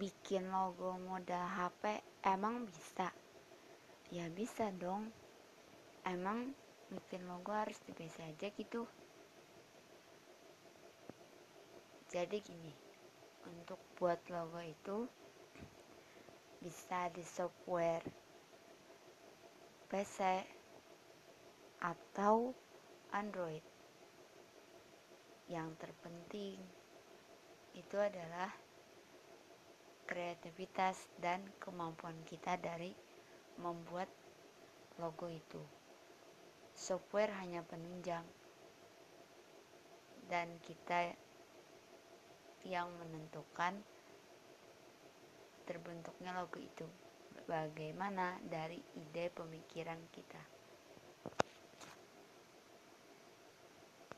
bikin logo modal HP emang bisa? Ya bisa dong. Emang bikin logo harus biasa aja gitu. Jadi gini, untuk buat logo itu bisa di software PC atau Android. Yang terpenting itu adalah kreativitas dan kemampuan kita dari membuat logo itu. Software hanya penunjang dan kita yang menentukan terbentuknya logo itu bagaimana dari ide pemikiran kita.